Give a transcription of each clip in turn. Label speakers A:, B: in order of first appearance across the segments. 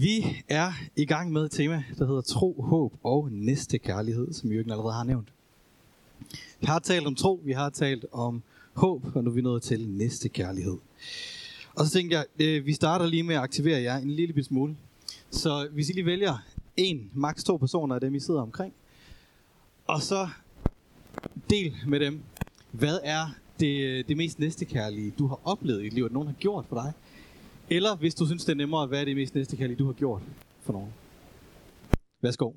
A: Vi er i gang med et tema, der hedder tro, håb og næste kærlighed, som Jørgen allerede har nævnt. Vi har talt om tro, vi har talt om håb, og nu er vi nået til næste kærlighed. Og så tænker jeg, øh, vi starter lige med at aktivere jer en lille smule. Så hvis I lige vælger en, maks to personer af dem, I sidder omkring, og så del med dem, hvad er det, det mest næstekærlige, du har oplevet i livet, nogen har gjort for dig? Eller hvis du synes, det er nemmere, hvad er det mest næste kærlige, du har gjort for nogen? Værsgo.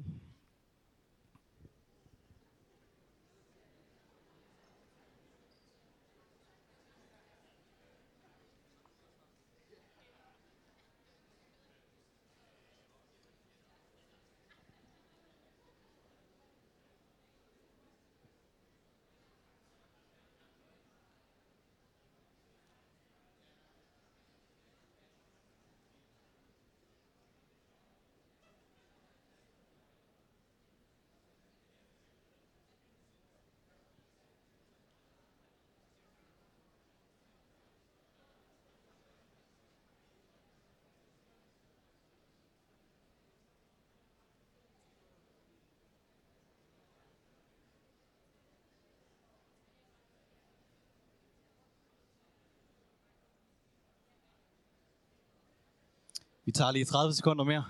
A: Vi tager lige 30 sekunder mere.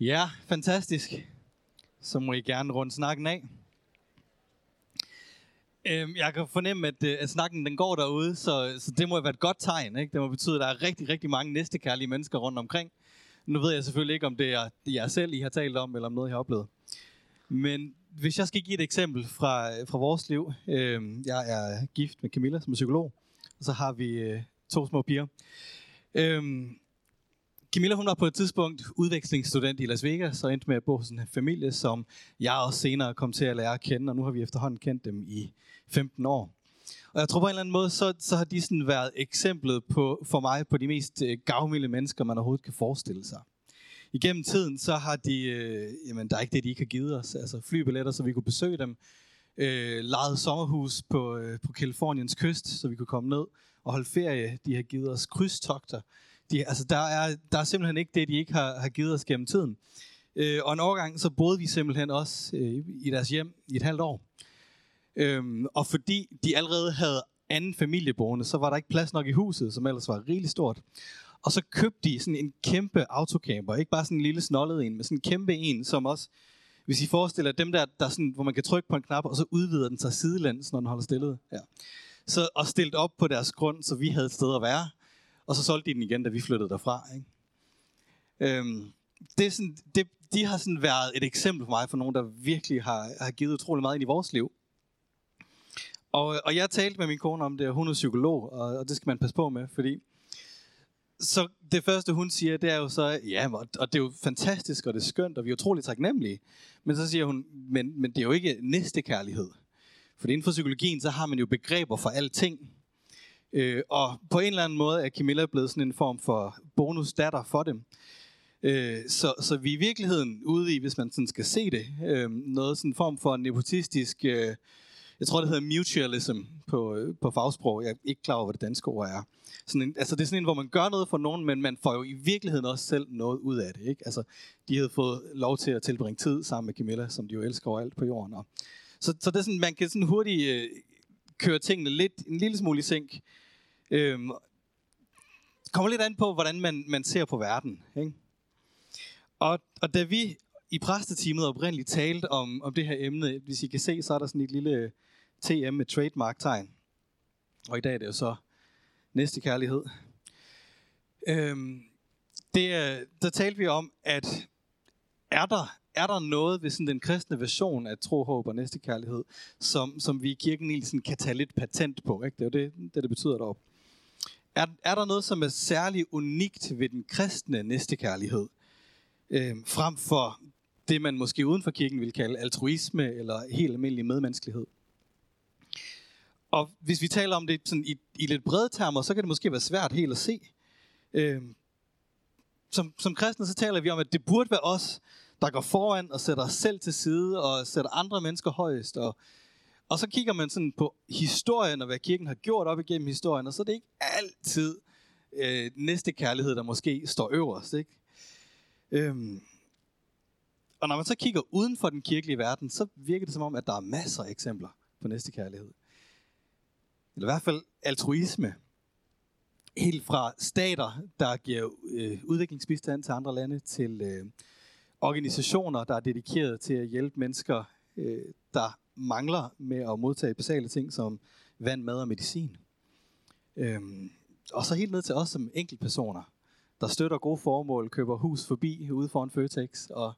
A: Ja, fantastisk. Så må I gerne runde snakken af. Øhm, jeg kan fornemme, at, øh, at snakken den går derude, så, så det må være et godt tegn. Ikke? Det må betyde, at der er rigtig, rigtig mange næstekærlige mennesker rundt omkring. Nu ved jeg selvfølgelig ikke, om det er jer selv, I har talt om, eller om noget, jeg har oplevet. Men hvis jeg skal give et eksempel fra, øh, fra vores liv. Øh, jeg er gift med Camilla, som er psykolog. Og så har vi øh, to små piger. Øh, Camilla hun var på et tidspunkt udvekslingsstudent i Las Vegas, og endte med at bo hos en familie, som jeg også senere kom til at lære at kende, og nu har vi efterhånden kendt dem i 15 år. Og jeg tror på en eller anden måde, så, så har de sådan været eksemplet på, for mig på de mest øh, gavmilde mennesker, man overhovedet kan forestille sig. Igennem tiden, så har de, øh, jamen der er ikke det, de ikke har givet os, altså flybilletter, så vi kunne besøge dem, øh, lejet sommerhus på, øh, på Kaliforniens kyst, så vi kunne komme ned og holde ferie. De har givet os krydstogter. De, altså, der, er, der er simpelthen ikke det, de ikke har, har givet os gennem tiden. Øh, og en årgang, så boede vi simpelthen også øh, i deres hjem i et halvt år. Øhm, og fordi de allerede havde anden familieboende, så var der ikke plads nok i huset, som ellers var rigeligt stort. Og så købte de sådan en kæmpe autocamper. Ikke bare sådan en lille snollet en, men sådan en kæmpe en, som også, hvis I forestiller dem der, der sådan, hvor man kan trykke på en knap, og så udvider den sig sidelæns, når den holder stillet. Ja. Så, og stillet op på deres grund, så vi havde et sted at være. Og så solgte de den igen, da vi flyttede derfra. Ikke? Øhm, det er sådan, det, de har sådan været et eksempel for mig, for nogen, der virkelig har, har givet utrolig meget ind i vores liv. Og, og jeg talte med min kone om det, og hun er psykolog, og, og det skal man passe på med, fordi så det første, hun siger, det er jo så, ja, og det er jo fantastisk, og det er skønt, og vi er utroligt taknemmelige. Men så siger hun, men, men det er jo ikke næste kærlighed. For inden for psykologien, så har man jo begreber for alting. Øh, og på en eller anden måde er Camilla blevet sådan en form for bonusdatter for dem. Øh, så, så vi er i virkeligheden ude i, hvis man sådan skal se det, øh, noget sådan en form for nepotistisk, øh, jeg tror det hedder mutualism på, øh, på fagsprog, jeg er ikke klar over, hvad det danske ord er. Sådan en, altså det er sådan en, hvor man gør noget for nogen, men man får jo i virkeligheden også selv noget ud af det. Ikke? Altså, de havde fået lov til at tilbringe tid sammen med Camilla, som de jo elsker overalt på jorden. Og, så, så det er sådan, man kan sådan hurtigt øh, køre tingene lidt, en lille smule i sænk. Øhm, kommer lidt an på, hvordan man, man ser på verden. Ikke? Og, og da vi i præstetimet oprindeligt talte om, om det her emne, hvis I kan se, så er der sådan et lille TM med trademark-tegn. Og i dag er det jo så næste kærlighed. Øhm, det, der talte vi om, at er der, er der noget ved sådan den kristne version af tro, håb og næstekærlighed, som, som vi i kirken egentlig sådan kan tage lidt patent på? Ikke? Det er jo det, det, det betyder deroppe. Er, er der noget, som er særligt unikt ved den kristne næstekærlighed, øh, frem for det, man måske uden for kirken vil kalde altruisme eller helt almindelig medmenneskelighed? Og hvis vi taler om det sådan i, i lidt brede termer, så kan det måske være svært helt at se. Øh, som, som kristne, så taler vi om, at det burde være os, der går foran og sætter os selv til side og sætter andre mennesker højest. Og, og så kigger man sådan på historien og hvad kirken har gjort op igennem historien, og så er det ikke altid øh, næste kærlighed, der måske står øverst. Ikke? Øhm, og når man så kigger uden for den kirkelige verden, så virker det som om, at der er masser af eksempler på næste kærlighed. Eller i hvert fald altruisme. Helt fra stater, der giver øh, udviklingsbistand til andre lande, til øh, organisationer, der er dedikeret til at hjælpe mennesker, øh, der mangler med at modtage basale ting som vand, mad og medicin. Øhm, og så helt ned til os som enkeltpersoner, der støtter gode formål, køber hus forbi ude foran Føtex, og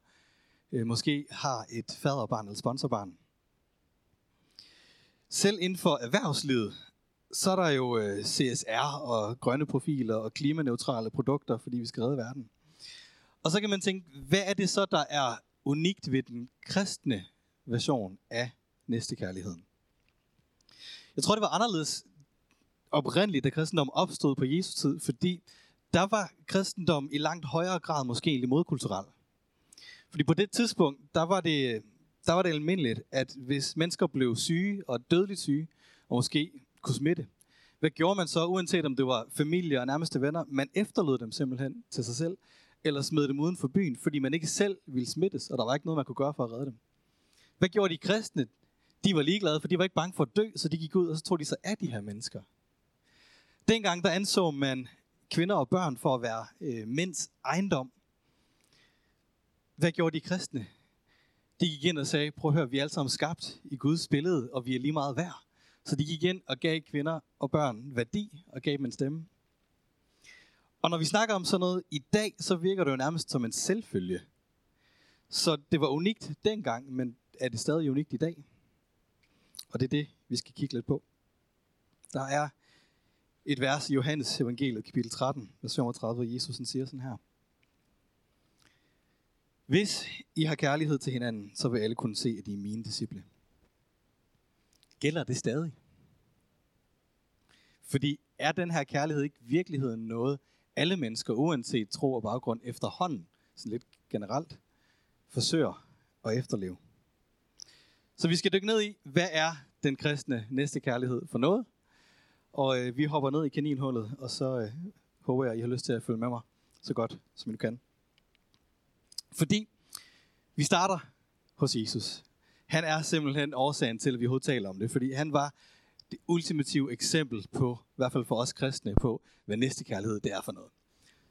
A: øh, måske har et faderbarn eller sponsorbarn. Selv inden for erhvervslivet, så er der jo øh, CSR og grønne profiler og klimaneutrale produkter, fordi vi skal redde verden. Og så kan man tænke, hvad er det så, der er unikt ved den kristne version af næstekærligheden? Jeg tror, det var anderledes oprindeligt, da kristendom opstod på Jesu tid, fordi der var kristendom i langt højere grad måske egentlig modkulturel. Fordi på det tidspunkt, der var det, der var det almindeligt, at hvis mennesker blev syge og dødeligt syge, og måske kunne smitte, hvad gjorde man så, uanset om det var familie og nærmeste venner? Man efterlod dem simpelthen til sig selv, eller smed dem uden for byen, fordi man ikke selv ville smittes, og der var ikke noget, man kunne gøre for at redde dem. Hvad gjorde de kristne? De var ligeglade, for de var ikke bange for at dø, så de gik ud, og så tog de sig af de her mennesker. Dengang der anså man kvinder og børn for at være øh, mænds ejendom. Hvad gjorde de kristne? De gik ind og sagde, prøv at høre, vi er alle sammen skabt i Guds billede, og vi er lige meget værd. Så de gik ind og gav kvinder og børn værdi, og gav dem en stemme. Og når vi snakker om sådan noget i dag, så virker det jo nærmest som en selvfølge. Så det var unikt dengang, men er det stadig unikt i dag? Og det er det, vi skal kigge lidt på. Der er et vers i Johannes evangeliet, kapitel 13, vers 35, hvor Jesus siger sådan her. Hvis I har kærlighed til hinanden, så vil alle kunne se, at I er mine disciple. Gælder det stadig? Fordi er den her kærlighed ikke virkeligheden noget, alle mennesker, uanset tro og baggrund, efterhånden, sådan lidt generelt, forsøger at efterleve? Så vi skal dykke ned i, hvad er den kristne næste kærlighed for noget? Og øh, vi hopper ned i kaninhullet, og så øh, håber jeg, at I har lyst til at følge med mig så godt, som I kan. Fordi vi starter hos Jesus. Han er simpelthen årsagen til, at vi overhovedet taler om det, fordi han var det ultimative eksempel på, i hvert fald for os kristne, på, hvad næstekærlighed det er for noget.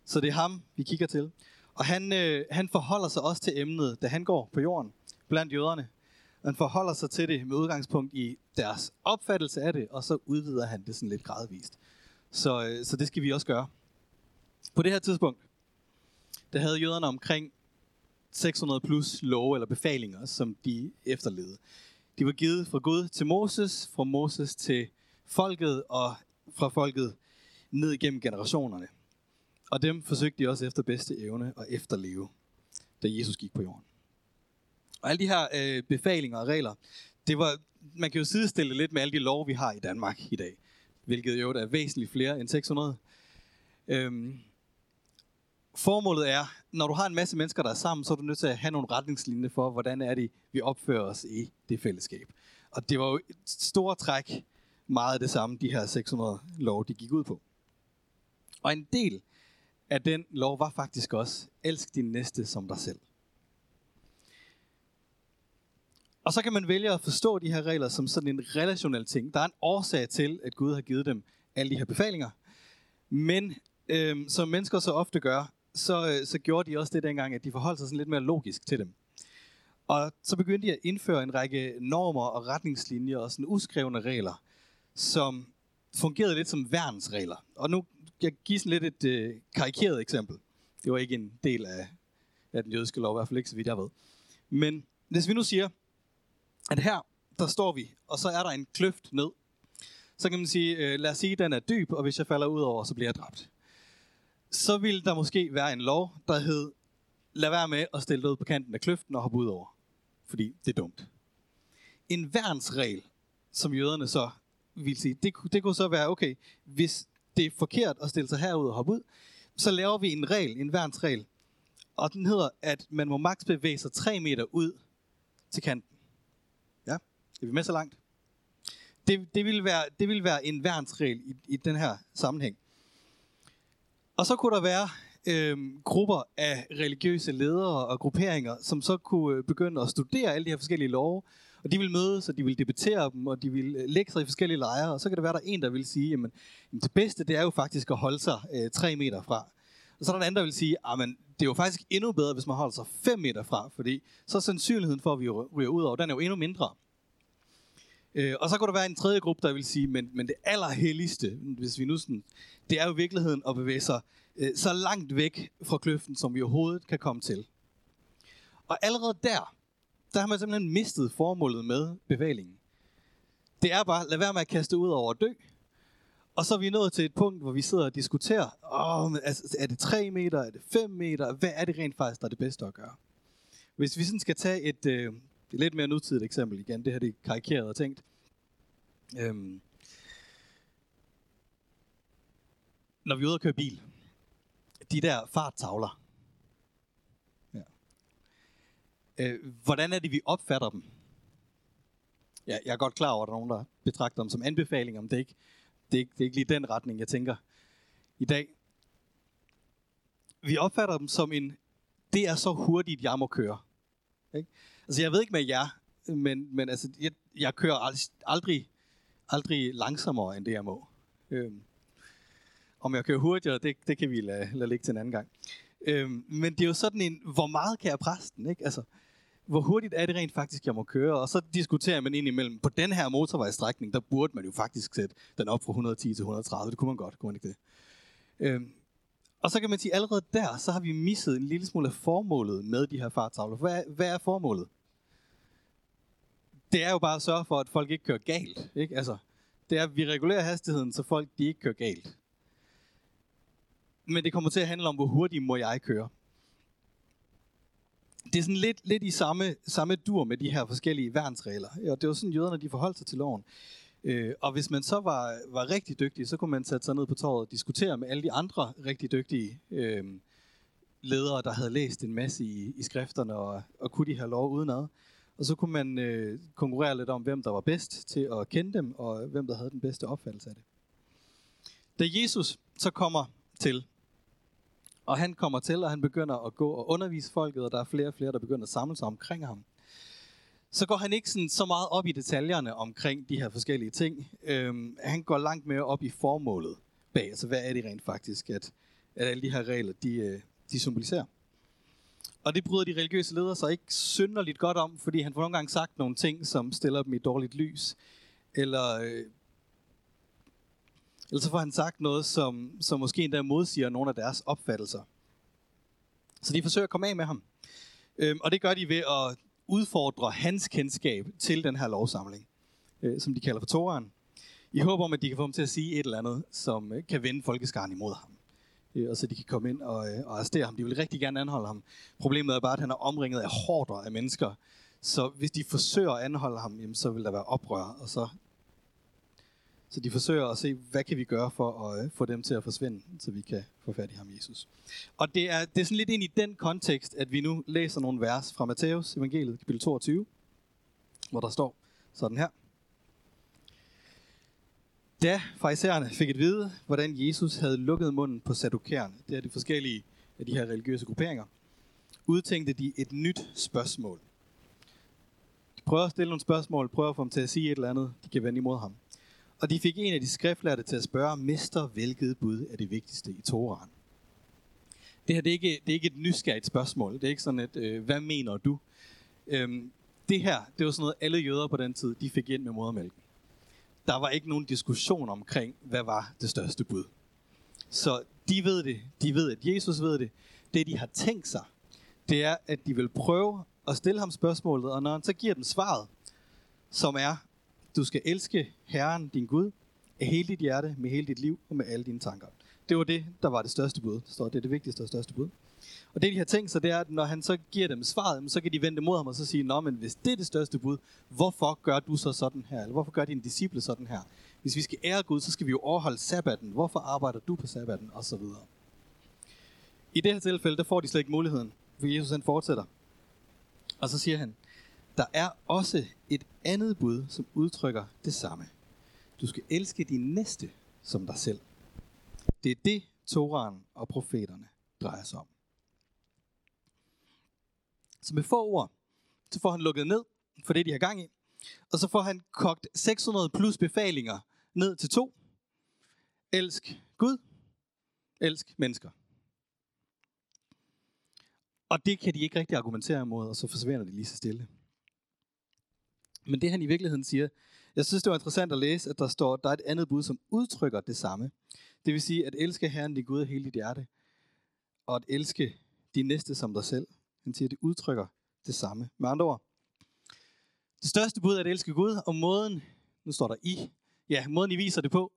A: Så det er ham, vi kigger til. Og han, øh, han forholder sig også til emnet, da han går på jorden blandt jøderne. Han forholder sig til det med udgangspunkt i deres opfattelse af det, og så udvider han det sådan lidt gradvist. Så, øh, så det skal vi også gøre. På det her tidspunkt, der havde jøderne omkring 600 plus love eller befalinger, som de efterlevede. De var givet fra Gud til Moses, fra Moses til folket, og fra folket ned igennem generationerne. Og dem forsøgte de også efter bedste evne at efterleve, da Jesus gik på jorden. Og alle de her øh, befalinger og regler, det var, man kan jo sidestille lidt med alle de lov, vi har i Danmark i dag, hvilket jo er væsentligt flere end 600. Øhm, formålet er, når du har en masse mennesker, der er sammen, så er du nødt til at have nogle retningslinjer for, hvordan er det, vi opfører os i det fællesskab. Og det var jo et stort træk meget af det samme, de her 600 lov, de gik ud på. Og en del af den lov var faktisk også, elsk din næste som dig selv. Og så kan man vælge at forstå de her regler som sådan en relationel ting. Der er en årsag til, at Gud har givet dem alle de her befalinger. Men øhm, som mennesker så ofte gør, så, øh, så gjorde de også det dengang, at de forholdt sig sådan lidt mere logisk til dem. Og så begyndte de at indføre en række normer og retningslinjer og sådan uskrevne regler, som fungerede lidt som værnsregler. Og nu jeg giver sådan lidt et øh, karikeret eksempel. Det var ikke en del af, af den jødiske lov, i hvert fald ikke så vidt jeg ved. Men hvis vi nu siger, at her, der står vi, og så er der en kløft ned. Så kan man sige, øh, lad os sige, at den er dyb, og hvis jeg falder ud over, så bliver jeg dræbt. Så ville der måske være en lov, der hed, lad være med at stille dig ud på kanten af kløften og hoppe ud over. Fordi det er dumt. En værnsregel, som jøderne så vil sige, det, det kunne så være, okay, hvis det er forkert at stille sig herud og hoppe ud, så laver vi en regel, en værnsregel, og den hedder, at man må maks bevæge sig 3 meter ud til kanten. Ja, er vi med så langt? Det, det, vil, være, det vil være en værnsregel i, i den her sammenhæng. Og så kunne der være øh, grupper af religiøse ledere og grupperinger, som så kunne øh, begynde at studere alle de her forskellige love, og de vil mødes, og de vil debattere dem, og de vil øh, lægge sig i forskellige lejre, og så kan det være, der er en, der vil sige, jamen, jamen det bedste, det er jo faktisk at holde sig øh, tre meter fra. Og så er der en anden, der vil sige, ah, at det er jo faktisk endnu bedre, hvis man holder sig 5 meter fra, fordi så er sandsynligheden for, at vi ryger ud over, den er jo endnu mindre. Øh, og så kunne der være en tredje gruppe, der vil sige, men, men det allerhelligste, hvis vi nu sådan, det er jo virkeligheden at bevæge sig øh, så langt væk fra kløften, som vi overhovedet kan komme til. Og allerede der, der har man simpelthen mistet formålet med bevægelingen. Det er bare, lad være med at kaste ud over at dø. Og så er vi nået til et punkt, hvor vi sidder og diskuterer, Åh, altså, er det 3 meter, er det 5 meter, hvad er det rent faktisk, der er det bedste at gøre? Hvis vi sådan skal tage et, øh, et lidt mere nutidigt eksempel igen, det her det er karikeret og tænkt. Øhm, når vi er ude og køre bil, de der farttavler, ja. øh, hvordan er det, vi opfatter dem? Ja, jeg er godt klar over, at der er nogen, der betragter dem som anbefalinger, men det er ikke, det er ikke, det er ikke lige den retning, jeg tænker i dag. Vi opfatter dem som en, det er så hurtigt, jeg må køre. Ikke? Altså, jeg ved ikke med jer, men, men altså, jeg, jeg kører aldrig, aldrig langsommere, end det jeg må. Øhm, om jeg kører hurtigere, det, det kan vi lade, lade ligge til en anden gang. Øhm, men det er jo sådan en, hvor meget kan jeg presse den, ikke? Altså, hvor hurtigt er det rent faktisk, jeg må køre? Og så diskuterer man ind imellem, på den her motorvejstrækning, der burde man jo faktisk sætte den op fra 110 til 130. Det kunne man godt, kunne man ikke det? Øhm, og så kan man sige, allerede der, så har vi misset en lille smule af formålet med de her fartavler. Hvad er, hvad er formålet? Det er jo bare at sørge for, at folk ikke kører galt. Ikke? Altså, det er, at vi regulerer hastigheden, så folk de ikke kører galt. Men det kommer til at handle om, hvor hurtigt må jeg køre det er sådan lidt, lidt i samme, samme dur med de her forskellige værnsregler. Og det var sådan, jøderne de forholdt sig til loven. Øh, og hvis man så var, var rigtig dygtig, så kunne man sætte sig ned på torvet og diskutere med alle de andre rigtig dygtige øh, ledere, der havde læst en masse i, i skrifterne og, og kunne de her lov udenad. Og så kunne man øh, konkurrere lidt om, hvem der var bedst til at kende dem, og hvem der havde den bedste opfattelse af det. Da Jesus så kommer til, og han kommer til, og han begynder at gå og undervise folket, og der er flere og flere, der begynder at samle sig omkring ham. Så går han ikke sådan så meget op i detaljerne omkring de her forskellige ting. Øhm, han går langt mere op i formålet bag. Altså, hvad er det rent faktisk, at, at alle de her regler, de, øh, de symboliserer. Og det bryder de religiøse ledere sig ikke synderligt godt om, fordi han får nogle gange sagt nogle ting, som stiller dem i dårligt lys, eller øh, eller så får han sagt noget, som, som måske endda modsiger nogle af deres opfattelser. Så de forsøger at komme af med ham. Øhm, og det gør de ved at udfordre hans kendskab til den her lovsamling, øh, som de kalder for Toran. I håber om, at de kan få ham til at sige et eller andet, som øh, kan vende folkeskaren imod ham. Øh, og så de kan komme ind og, øh, og arrestere ham. De vil rigtig gerne anholde ham. Problemet er bare, at han er omringet af hårder af mennesker. Så hvis de forsøger at anholde ham, jamen, så vil der være oprør, og så så de forsøger at se, hvad kan vi gøre for at øh, få dem til at forsvinde, så vi kan få fat i ham, Jesus. Og det er, det er sådan lidt ind i den kontekst, at vi nu læser nogle vers fra Matthæus evangeliet, kapitel 22, hvor der står sådan her. Da farisæerne fik at vide, hvordan Jesus havde lukket munden på sadukærerne, det er de forskellige af de her religiøse grupperinger, udtænkte de et nyt spørgsmål. De prøver at stille nogle spørgsmål, prøver at få dem til at sige et eller andet, de kan vende imod ham. Og de fik en af de skriftlærte til at spørge, Mester, hvilket bud er det vigtigste i Toraen? Det her det er, ikke, det er ikke et nysgerrigt spørgsmål. Det er ikke sådan et, øh, hvad mener du? Øhm, det her, det var sådan noget, alle jøder på den tid, de fik ind med modermælken. Der var ikke nogen diskussion omkring, hvad var det største bud. Så de ved det. De ved, at Jesus ved det. Det, de har tænkt sig, det er, at de vil prøve at stille ham spørgsmålet, og når han så giver dem svaret, som er, du skal elske Herren, din Gud, af hele dit hjerte, med hele dit liv og med alle dine tanker. Det var det, der var det største bud. Det står, det er det vigtigste og største bud. Og det, de har tænkt sig, det er, at når han så giver dem svaret, så kan de vende mod ham og så sige, Nå, men hvis det er det største bud, hvorfor gør du så sådan her? Eller hvorfor gør dine disciple sådan her? Hvis vi skal ære Gud, så skal vi jo overholde sabbaten. Hvorfor arbejder du på sabbaten? Og så videre. I det her tilfælde, der får de slet ikke muligheden, for Jesus han fortsætter. Og så siger han, der er også et andet bud, som udtrykker det samme. Du skal elske din næste som dig selv. Det er det, Toran og profeterne drejer sig om. Så med få ord, så får han lukket ned for det, de har gang i. Og så får han kogt 600 plus befalinger ned til to. Elsk Gud, elsk mennesker. Og det kan de ikke rigtig argumentere imod, og så forsvinder de lige så stille. Men det han i virkeligheden siger, jeg synes det var interessant at læse, at der står, at der er et andet bud, som udtrykker det samme. Det vil sige, at elske Herren din Gud af hele dit hjerte, og at elske din næste som dig selv. Han siger, at det udtrykker det samme. Med andre ord, det største bud er at elske Gud, og måden, nu står der I, ja, måden I viser det på,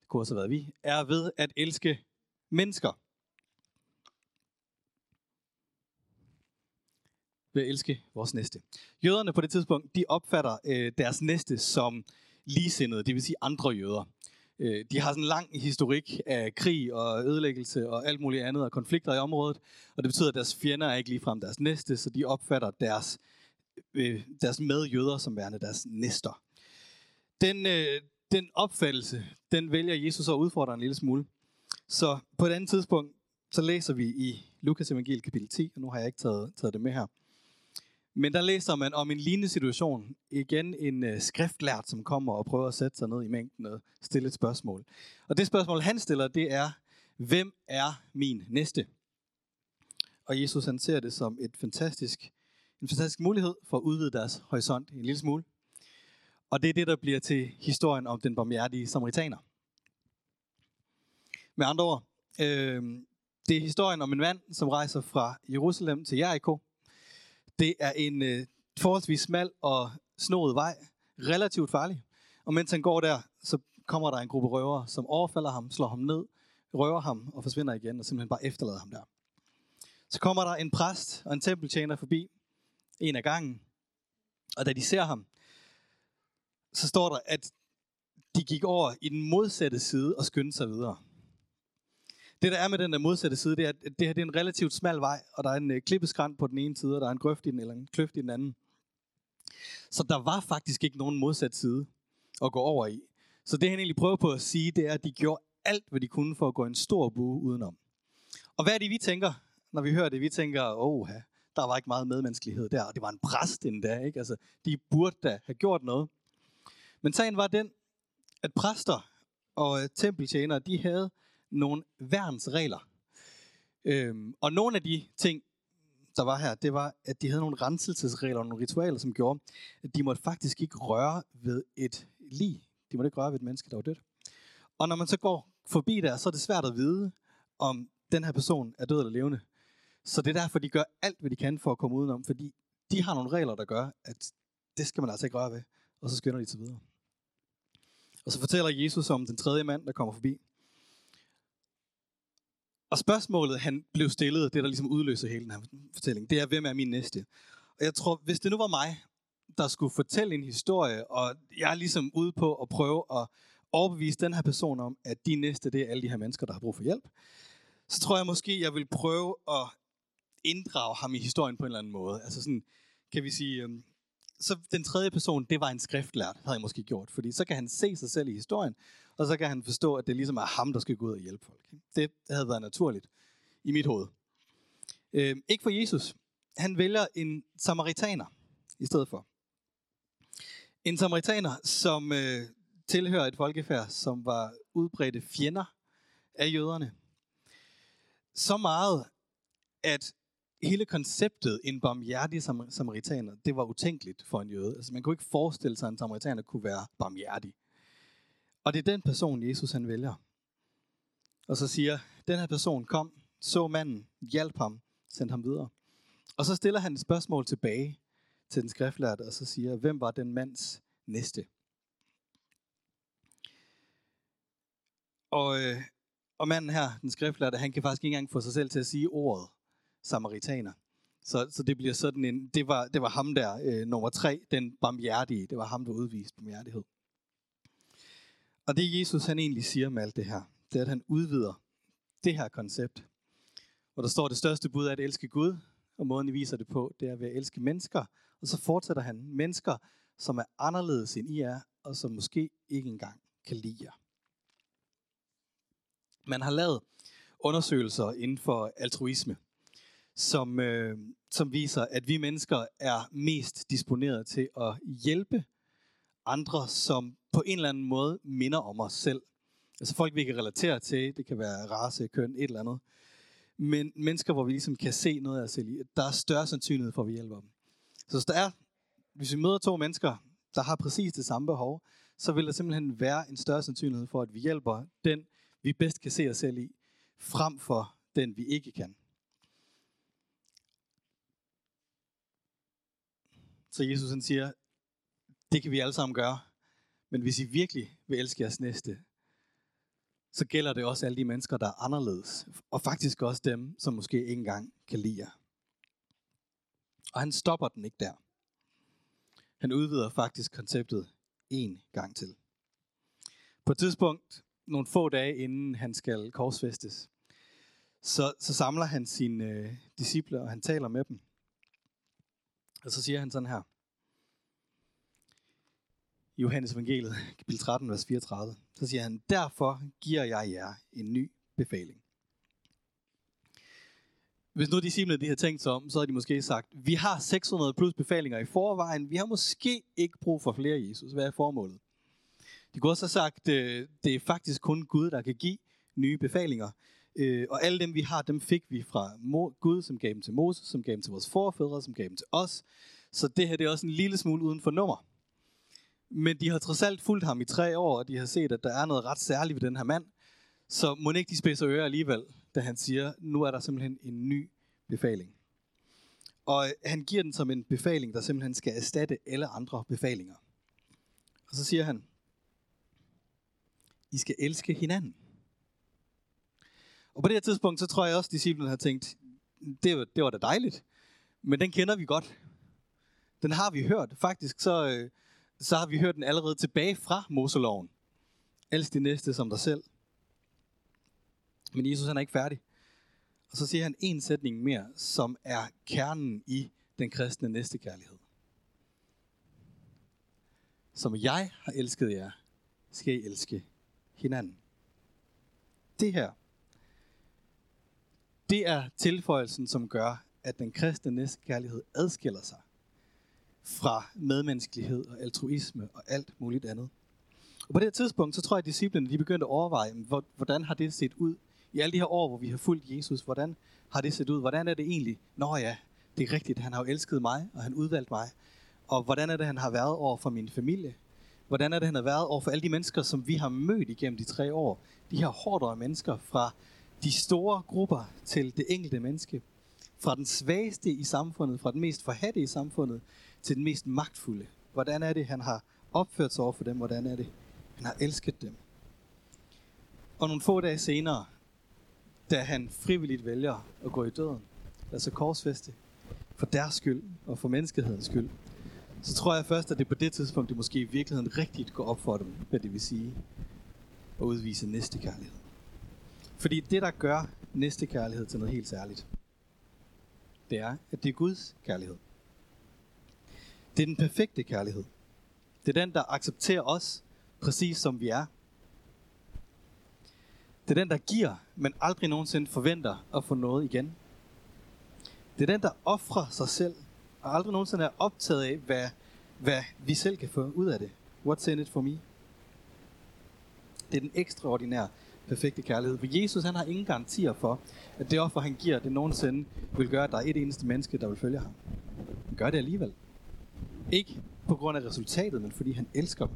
A: det kunne også have været vi, er ved at elske mennesker. Ved at elske vores næste. Jøderne på det tidspunkt, de opfatter øh, deres næste som ligesindede, det vil sige andre jøder. Øh, de har sådan en lang historik af krig og ødelæggelse og alt muligt andet og konflikter i området, og det betyder, at deres fjender er ikke ligefrem deres næste, så de opfatter deres, øh, deres medjøder som værende deres næster. Den, øh, den opfattelse, den vælger Jesus at udfordre en lille smule. Så på et andet tidspunkt, så læser vi i Lukas evangeliet kapitel 10, og nu har jeg ikke taget, taget det med her. Men der læser man om en lignende situation. Igen en øh, skriftlært, som kommer og prøver at sætte sig ned i mængden og stille et spørgsmål. Og det spørgsmål, han stiller, det er, hvem er min næste? Og Jesus han ser det som et fantastisk, en fantastisk mulighed for at udvide deres horisont en lille smule. Og det er det, der bliver til historien om den barmhjertige samaritaner. Med andre ord, øh, det er historien om en mand, som rejser fra Jerusalem til Jericho, det er en øh, forholdsvis smal og snoet vej, relativt farlig. Og mens han går der, så kommer der en gruppe røvere, som overfalder ham, slår ham ned, røver ham og forsvinder igen, og simpelthen bare efterlader ham der. Så kommer der en præst og en tempeltjener forbi, en af gangen, og da de ser ham, så står der, at de gik over i den modsatte side og skyndte sig videre. Det der er med den der modsatte side, det er, at det her det er en relativt smal vej, og der er en øh, klippeskrant på den ene side, og der er en grøft i den, eller en kløft i den anden. Så der var faktisk ikke nogen modsat side at gå over i. Så det han egentlig prøver på at sige, det er, at de gjorde alt, hvad de kunne for at gå en stor bue udenom. Og hvad er det, vi tænker, når vi hører det? Vi tænker, åh, der var ikke meget medmenneskelighed der, og det var en præst endda, ikke? Altså, de burde da have gjort noget. Men sagen var den, at præster og øh, tempeltjenere, de havde nogle værnsregler. Øhm, og nogle af de ting, der var her, det var, at de havde nogle renselsesregler og nogle ritualer, som gjorde, at de måtte faktisk ikke røre ved et lig. De måtte ikke røre ved et menneske, der var dødt. Og når man så går forbi der, så er det svært at vide, om den her person er død eller levende. Så det er derfor, de gør alt, hvad de kan for at komme udenom, fordi de har nogle regler, der gør, at det skal man altså ikke røre ved. Og så skynder de til videre. Og så fortæller Jesus om den tredje mand, der kommer forbi. Og spørgsmålet, han blev stillet, det der ligesom udløser hele den her fortælling, det er, hvem er min næste? Og jeg tror, hvis det nu var mig, der skulle fortælle en historie, og jeg er ligesom ude på at prøve at overbevise den her person om, at de næste, det er alle de her mennesker, der har brug for hjælp, så tror jeg måske, jeg vil prøve at inddrage ham i historien på en eller anden måde. Altså sådan, kan vi sige, øhm, så den tredje person, det var en skriftlært, havde jeg måske gjort. Fordi så kan han se sig selv i historien, og så kan han forstå, at det ligesom er ham, der skal gå ud og hjælpe folk. Det havde været naturligt i mit hoved. Øh, ikke for Jesus. Han vælger en samaritaner i stedet for. En samaritaner, som øh, tilhører et folkefærd, som var udbredte fjender af jøderne. Så meget, at hele konceptet en barmhjertig samaritaner, det var utænkeligt for en jøde. Altså man kunne ikke forestille sig, at en samaritaner kunne være barmhjertig. Og det er den person, Jesus han vælger. Og så siger, den her person kom, så manden, hjalp ham, sendte ham videre. Og så stiller han et spørgsmål tilbage til den skriftlærte, og så siger, hvem var den mands næste? Og, øh, og manden her, den skriftlærte, han kan faktisk ikke engang få sig selv til at sige ordet samaritaner. Så, så det bliver sådan en, det var, det var ham der, øh, nummer tre, den barmhjertige, det var ham, der udviste barmhjertighed. Og det Jesus han egentlig siger med alt det her, det er, at han udvider det her koncept. Og der står, at det største bud er at elske Gud, og måden I viser det på, det er ved at elske mennesker. Og så fortsætter han, mennesker, som er anderledes end I er, og som måske ikke engang kan lide jer. Man har lavet undersøgelser inden for altruisme, som, øh, som viser, at vi mennesker er mest disponeret til at hjælpe andre, som på en eller anden måde minder om os selv. Altså folk, vi kan relatere til, det kan være race, køn, et eller andet. Men mennesker, hvor vi ligesom kan se noget af os selv i, der er større sandsynlighed for, at vi hjælper dem. Så hvis, der er, hvis vi møder to mennesker, der har præcis det samme behov, så vil der simpelthen være en større sandsynlighed for, at vi hjælper den, vi bedst kan se os selv i, frem for den, vi ikke kan. Så Jesus han siger, det kan vi alle sammen gøre, men hvis I virkelig vil elske jeres næste, så gælder det også alle de mennesker, der er anderledes. Og faktisk også dem, som måske ikke engang kan lide jer. Og han stopper den ikke der. Han udvider faktisk konceptet en gang til. På et tidspunkt, nogle få dage inden han skal korsfæstes, så, så samler han sine øh, disciple, og han taler med dem. Og så siger han sådan her. Johannes evangeliet, kapitel 13, vers 34. Så siger han, derfor giver jeg jer en ny befaling. Hvis nu disciplene de har tænkt sig om, så har de måske sagt, vi har 600 plus befalinger i forvejen, vi har måske ikke brug for flere Jesus. Hvad er formålet? De kunne også have sagt, øh, det er faktisk kun Gud, der kan give nye befalinger. Øh, og alle dem, vi har, dem fik vi fra Gud, som gav dem til Moses, som gav dem til vores forfædre, som gav dem til os. Så det her det er også en lille smule uden for nummer. Men de har trods alt fulgt ham i tre år, og de har set, at der er noget ret særligt ved den her mand. Så må ikke de spidser ører alligevel, da han siger, nu er der simpelthen en ny befaling. Og øh, han giver den som en befaling, der simpelthen skal erstatte alle andre befalinger. Og så siger han, I skal elske hinanden. Og på det her tidspunkt, så tror jeg også, at disciplen har tænkt, det var, det var da dejligt. Men den kender vi godt. Den har vi hørt. Faktisk så, øh, så har vi hørt den allerede tilbage fra Moseloven. Elsk de næste som dig selv. Men Jesus han er ikke færdig. Og så siger han en sætning mere, som er kernen i den kristne næstekærlighed. Som jeg har elsket jer, skal I elske hinanden. Det her, det er tilføjelsen, som gør, at den kristne næstkærlighed adskiller sig fra medmenneskelighed og altruisme og alt muligt andet. Og på det tidspunkt, så tror jeg, at disciplene de begyndte at overveje, hvordan har det set ud i alle de her år, hvor vi har fulgt Jesus? Hvordan har det set ud? Hvordan er det egentlig? Nå ja, det er rigtigt, han har jo elsket mig, og han udvalgt mig. Og hvordan er det, han har været over for min familie? Hvordan er det, han har været over for alle de mennesker, som vi har mødt igennem de tre år? De her hårdere mennesker fra de store grupper til det enkelte menneske. Fra den svageste i samfundet, fra den mest forhatte i samfundet, til den mest magtfulde. Hvordan er det, han har opført sig over for dem? Hvordan er det, han har elsket dem? Og nogle få dage senere, da han frivilligt vælger at gå i døden, altså korsfeste, for deres skyld og for menneskehedens skyld, så tror jeg først, at det på det tidspunkt, det måske i virkeligheden rigtigt går op for dem, hvad det vil sige at udvise næste kærlighed. Fordi det, der gør næste kærlighed til noget helt særligt, det er, at det er Guds kærlighed. Det er den perfekte kærlighed. Det er den, der accepterer os præcis som vi er. Det er den, der giver, men aldrig nogensinde forventer at få noget igen. Det er den, der offrer sig selv, og aldrig nogensinde er optaget af, hvad, hvad vi selv kan få ud af det. What's in it for me? Det er den ekstraordinære, perfekte kærlighed. For Jesus han har ingen garantier for, at det offer, han giver, det nogensinde vil gøre, at der er et eneste menneske, der vil følge ham. Han gør det alligevel. Ikke på grund af resultatet, men fordi han elsker dem.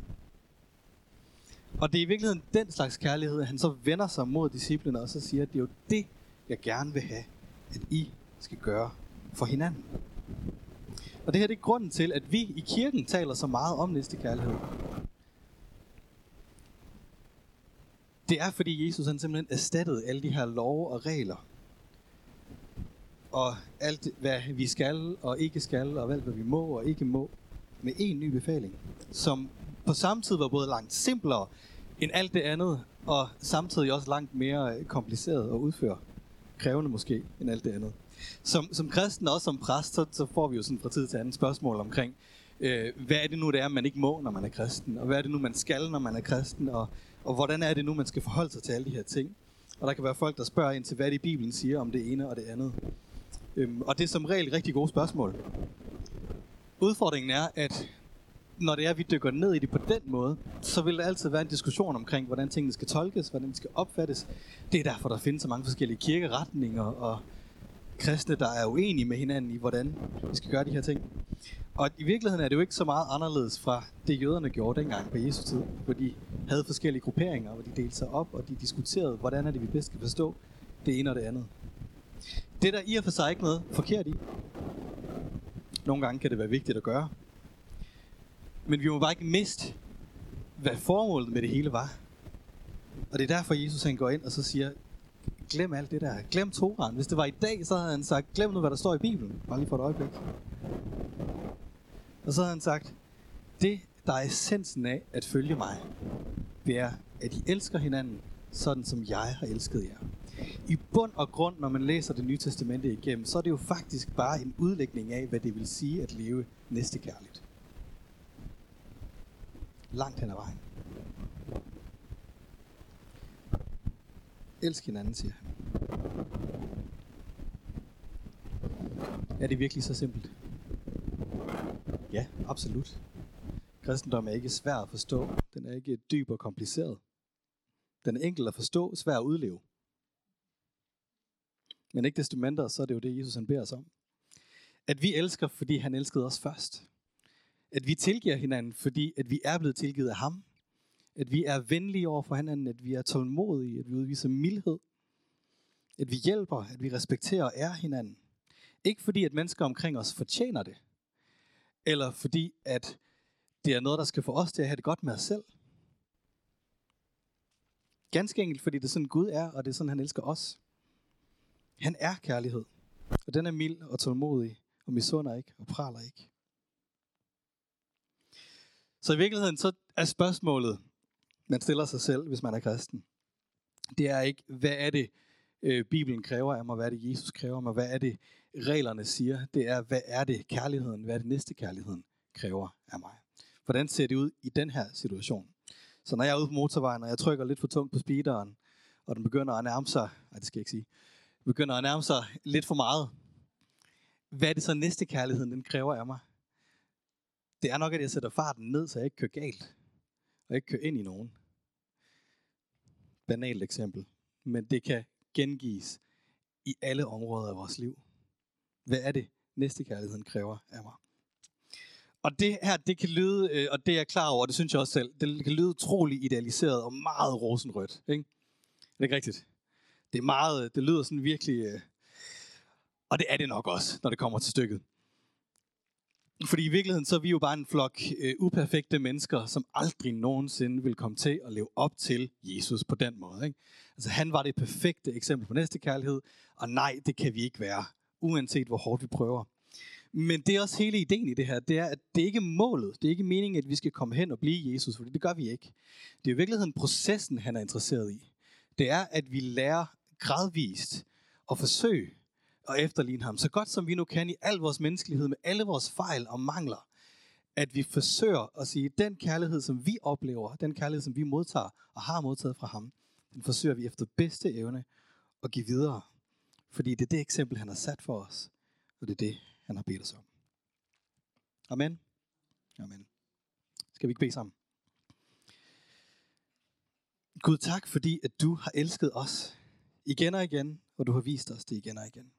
A: Og det er i virkeligheden den slags kærlighed, at han så vender sig mod disciplene og så siger, at det er jo det, jeg gerne vil have, at I skal gøre for hinanden. Og det her det er grunden til, at vi i kirken taler så meget om næste kærlighed. Det er fordi Jesus han simpelthen erstattede alle de her love og regler. Og alt hvad vi skal og ikke skal, og alt hvad vi må og ikke må med en ny befaling, som på samme tid var både langt simplere, end alt det andet, og samtidig også langt mere kompliceret at udføre. Krævende måske, end alt det andet. Som, som kristen og også som præst, så, så får vi jo sådan fra tid til anden spørgsmål omkring, øh, hvad er det nu, det er, man ikke må, når man er kristen? Og hvad er det nu, man skal, når man er kristen? Og, og hvordan er det nu, man skal forholde sig til alle de her ting? Og der kan være folk, der spørger ind til, hvad det i Bibelen siger om det ene og det andet. Øhm, og det er som regel rigtig gode spørgsmål. Udfordringen er, at når det er, at vi dykker ned i det på den måde, så vil der altid være en diskussion omkring, hvordan tingene skal tolkes, hvordan de skal opfattes. Det er derfor, der findes så mange forskellige kirkeretninger og kristne, der er uenige med hinanden i, hvordan vi skal gøre de her ting. Og i virkeligheden er det jo ikke så meget anderledes fra det, jøderne gjorde dengang på Jesu tid, hvor de havde forskellige grupperinger, hvor de delte sig op, og de diskuterede, hvordan er det, vi bedst skal forstå det ene og det andet. Det der i og for sig ikke noget forkert i. Nogle gange kan det være vigtigt at gøre. Men vi må bare ikke miste, hvad formålet med det hele var. Og det er derfor, Jesus han går ind og så siger, glem alt det der. Glem Toran. Hvis det var i dag, så havde han sagt, glem nu, hvad der står i Bibelen. Bare lige for et øjeblik. Og så havde han sagt, det, der er essensen af at følge mig, det er, at I elsker hinanden, sådan som jeg har elsket jer. I bund og grund, når man læser det nye testamente igennem, så er det jo faktisk bare en udlægning af, hvad det vil sige at leve næstekærligt. Langt hen ad vejen. Elsk hinanden, siger han. Er det virkelig så simpelt? Ja, absolut. Kristendom er ikke svær at forstå. Den er ikke dyb og kompliceret. Den er enkel at forstå, svær at udleve. Men ikke desto mindre, så er det jo det, Jesus han beder os om. At vi elsker, fordi han elskede os først. At vi tilgiver hinanden, fordi at vi er blevet tilgivet af ham. At vi er venlige over for hinanden, at vi er tålmodige, at vi udviser mildhed. At vi hjælper, at vi respekterer og er hinanden. Ikke fordi, at mennesker omkring os fortjener det, eller fordi, at det er noget, der skal få os til at have det godt med os selv. Ganske enkelt, fordi det er sådan Gud er, og det er sådan, han elsker os. Han er kærlighed, og den er mild og tålmodig, og misunder ikke og praler ikke. Så i virkeligheden, så er spørgsmålet, man stiller sig selv, hvis man er kristen, det er ikke, hvad er det, øh, Bibelen kræver af mig, hvad er det, Jesus kræver af mig, hvad er det, reglerne siger, det er, hvad er det, kærligheden, hvad er det næste kærligheden kræver af mig. Hvordan ser det ud i den her situation? Så når jeg er ude på motorvejen, og jeg trykker lidt for tungt på speederen, og den begynder at nærme sig, nej, det skal jeg ikke sige, begynder at nærme sig lidt for meget, hvad er det så næste kærligheden, den kræver af mig? Det er nok, at jeg sætter farten ned, så jeg ikke kører galt, og ikke kører ind i nogen. Banalt eksempel. Men det kan gengives i alle områder af vores liv. Hvad er det, næste kærligheden kræver af mig? Og det her, det kan lyde, øh, og det er jeg klar over, det synes jeg også selv, det kan lyde utrolig idealiseret og meget rosenrødt. Ikke? Det er ikke rigtigt. Det er meget, det lyder sådan virkelig, øh, og det er det nok også, når det kommer til stykket. Fordi i virkeligheden, så er vi jo bare en flok øh, uperfekte mennesker, som aldrig nogensinde vil komme til at leve op til Jesus på den måde. Ikke? Altså han var det perfekte eksempel på næste kærlighed, og nej, det kan vi ikke være, uanset hvor hårdt vi prøver. Men det er også hele ideen i det her, det er, at det ikke er målet, det er ikke meningen, at vi skal komme hen og blive Jesus, for det gør vi ikke. Det er i virkeligheden processen, han er interesseret i. Det er, at vi lærer gradvist at forsøge at efterligne ham, så godt som vi nu kan i al vores menneskelighed, med alle vores fejl og mangler. At vi forsøger at sige, at den kærlighed, som vi oplever, den kærlighed, som vi modtager og har modtaget fra ham, den forsøger vi efter bedste evne at give videre. Fordi det er det eksempel, han har sat for os, og det er det, han har bedt os om. Amen. Amen. Skal vi ikke bede sammen? Gud, tak fordi, at du har elsket os igen og igen, og du har vist os det igen og igen.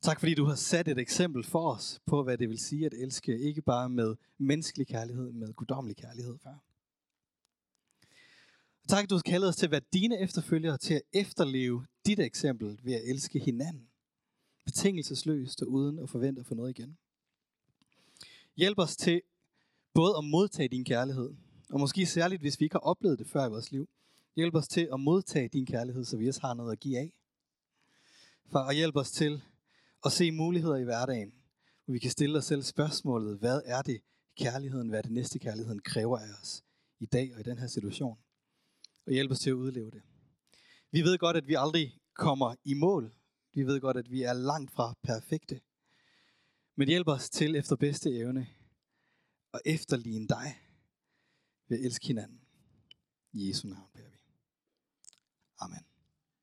A: Tak fordi du har sat et eksempel for os på, hvad det vil sige at elske, ikke bare med menneskelig kærlighed, men med guddommelig kærlighed, far. Tak, at du har kaldet os til at være dine efterfølgere, til at efterleve dit eksempel ved at elske hinanden. Betingelsesløst og uden at forvente at få noget igen. Hjælp os til både at modtage din kærlighed, og måske særligt, hvis vi ikke har oplevet det før i vores liv. Hjælp os til at modtage din kærlighed, så vi også har noget at give af. For at hjælpe os til og se muligheder i hverdagen, hvor vi kan stille os selv spørgsmålet, hvad er det, kærligheden, hvad det næste kærligheden kræver af os i dag og i den her situation. Og hjælpe os til at udleve det. Vi ved godt, at vi aldrig kommer i mål. Vi ved godt, at vi er langt fra perfekte. Men hjælp os til efter bedste evne at efterligne dig ved at elske hinanden. I Jesu navn beder vi. Amen.